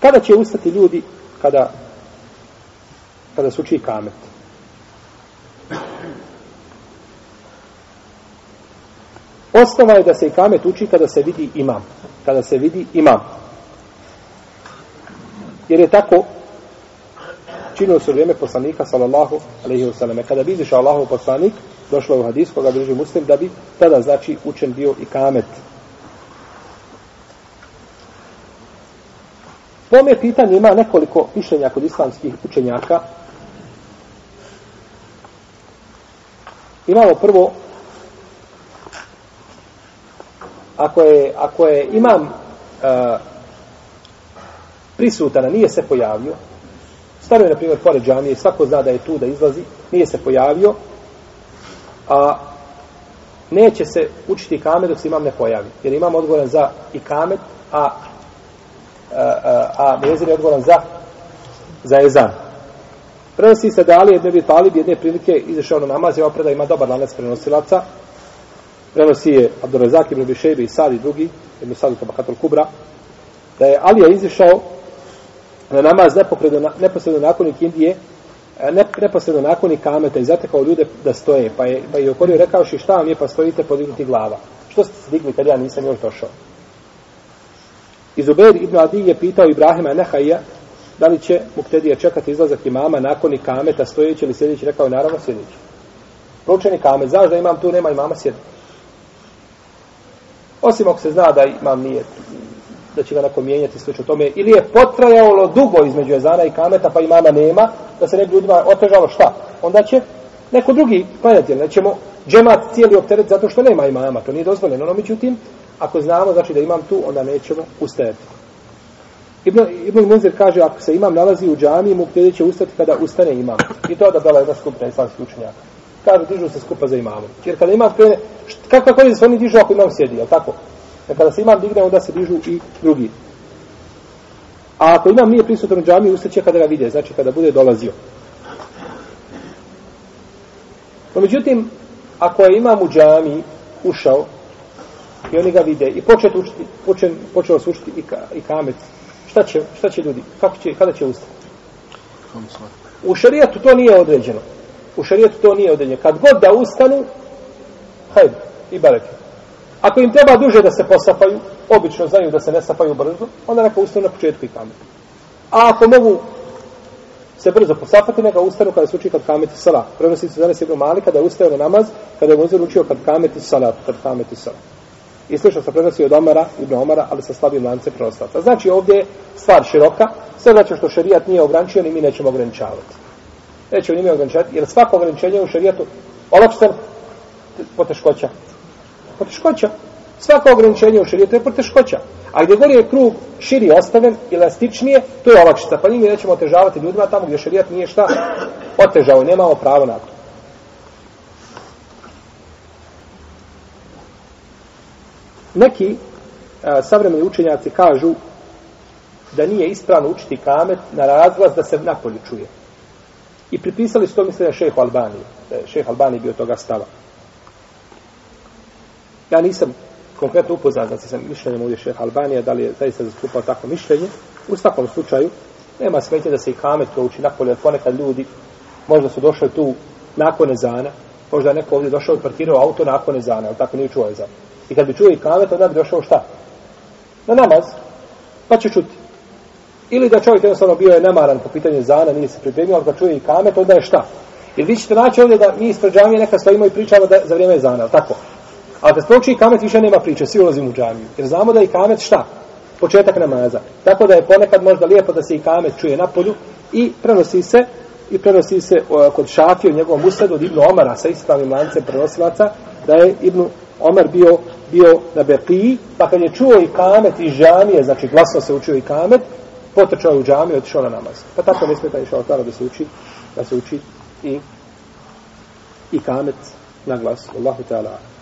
Kada će ustati ljudi kada kada se uči kamet? Osnova je da se i kamet uči kada se vidi imam. Kada se vidi imam. Jer je tako činio se vrijeme poslanika sallallahu alaihi wasallam. Kada bi izišao Allahov poslanik, došlo je u hadis koga drži muslim, da bi tada znači učen bio i kamet. Po ome pitanje ima nekoliko mišljenja kod islamskih učenjaka. Imamo prvo ako je, ako je imam uh, prisutan, a nije se pojavio, stavio je, na primjer, pored džamije, svako zna da je tu, da izlazi, nije se pojavio, a neće se učiti kamet dok se imam ne pojavi. Jer imam odgovoran za i kamet, a, a, a, a mezir je odgovoran za za ezan. Prenosi se da Ali jedne bi talib jedne prilike izašao na namaz i opreda ima dobar lanac prenosilaca. Prenosi je Abdurazak ibn Bišejbe i Sadi drugi, ibn Sad i Tabakatul Kubra, da je Alija izašao na namaz neposredno, neposredno nakon Indije, ne, neposredno nakon kameta i zatekao ljude da stoje, pa je, pa je okorio rekao šta vam je, pa stojite podignuti glava. Što ste se digli kad ja nisam još došao? I Zubair ibn Adi je pitao Ibrahima Nehaija da li će Muktedija čekati izlazak imama nakon kameta stojeći ili sjedeći, rekao je naravno sjedeći. Proučeni kamet, znaš da imam tu, nema imama sjedi. Osim ako se zna da imam nije da će ga neko mijenjati sve o tome, ili je potrajalo dugo između jezana i kameta, pa imama nema, da se ne bi ljudima otežalo šta? Onda će neko drugi klanjati, jer nećemo džemat cijeli opteret zato što nema imama, to nije dozvoljeno. No, međutim, ako znamo znači da imam tu, onda nećemo ustajati. Ibn, Ibn Munzir kaže, ako se imam nalazi u džami, mu gdje će ustati kada ustane imam. I to je odabrala jedna skupina islamskih učenjaka. Kaže, dižu se skupa za imamom. Jer kada imam krene, kako kako se oni dižu ako imam sjedi, je tako? Jer kada se imam digne, onda se dižu i drugi. A ako imam nije prisutan u džami, ustaće kada ga vide, znači kada bude dolazio. No, međutim, ako je imam u džami ušao i oni ga vide i počet učiti, počet, počeo se učiti i, ka, i kamet, šta će, šta će ljudi? Kako će, kada će ustati? U šarijetu to nije određeno. U šarijetu to nije određeno. Kad god da ustanu, hajde, i bareke. Ako im treba duže da se posapaju, obično znaju da se ne sapaju brzo, onda neka ustanu na početku i kamet. A ako mogu se brzo posapati, neka ustanu kada se uči kad kameti salat. Prenosi se danas Ibn Malika kada je ustao na namaz, kada je muzir učio kad kameti salat, kad kameti salat. I slično se prenosi od Omara, Ibn Omara, ali sa slabim lance prenoslaca. Znači ovdje je stvar široka, sve znači što šarijat nije ograničio, ni mi nećemo ograničavati. Nećemo ni mi ograničavati, jer svako ograničenje u šarijatu olakšten poteškoća. Poteškoća. Svako ograničenje u širijetu je poteškoća. A gdje gori je krug širi ostaven, elastičnije, to je olakšica. Pa njimi nećemo otežavati ljudima tamo gdje šerijat nije šta otežao nemamo pravo na to. Neki a, savremeni učenjaci kažu da nije ispravno učiti kamet na razglas da se napolju čuje. I pripisali su to misle šehu Albanije. Šeh Albanije bio toga stava. Ja nisam konkretno upoznat da sam mišljenjem ovdje šeha Albanija, da li je zaista zastupao tako mišljenje. U svakom slučaju, nema smetje da se i kamet to uči napolje, jer ponekad ljudi možda su došli tu nakon ezana, možda je neko ovdje došao i parkirao auto nakon ezana, ali tako nije čuo ezan. I kad bi čuo i kamet, onda bi došao šta? Na namaz, pa će čuti. Ili da čovjek jednostavno bio je nemaran po pitanju zana, nije se pripremio, ali kad čuje i kamet, onda je šta? Jer vi ćete naći ovdje da mi ispred džamije neka stojimo i pričamo da, za vrijeme zana, tako? A bez sprouči kamet više nema priče, svi ulazimo u džamiju. Jer znamo da je kamet šta? Početak namaza. Tako da je ponekad možda lijepo da se i kamet čuje na polju i prenosi se i prenosi se o, kod Šafije u njegovom usledu od Ibnu Omara sa ispravnim lancem prenosilaca da je Ibnu Omar bio bio na Beqiji, pa kad je čuo i kamet i džamije, znači glasno se učio i kamet, potrčao je u džamiju i otišao na namaz. Pa tako ne smeta išao tada da se uči, da se uči i i kamet na glas. Allahu ta'ala.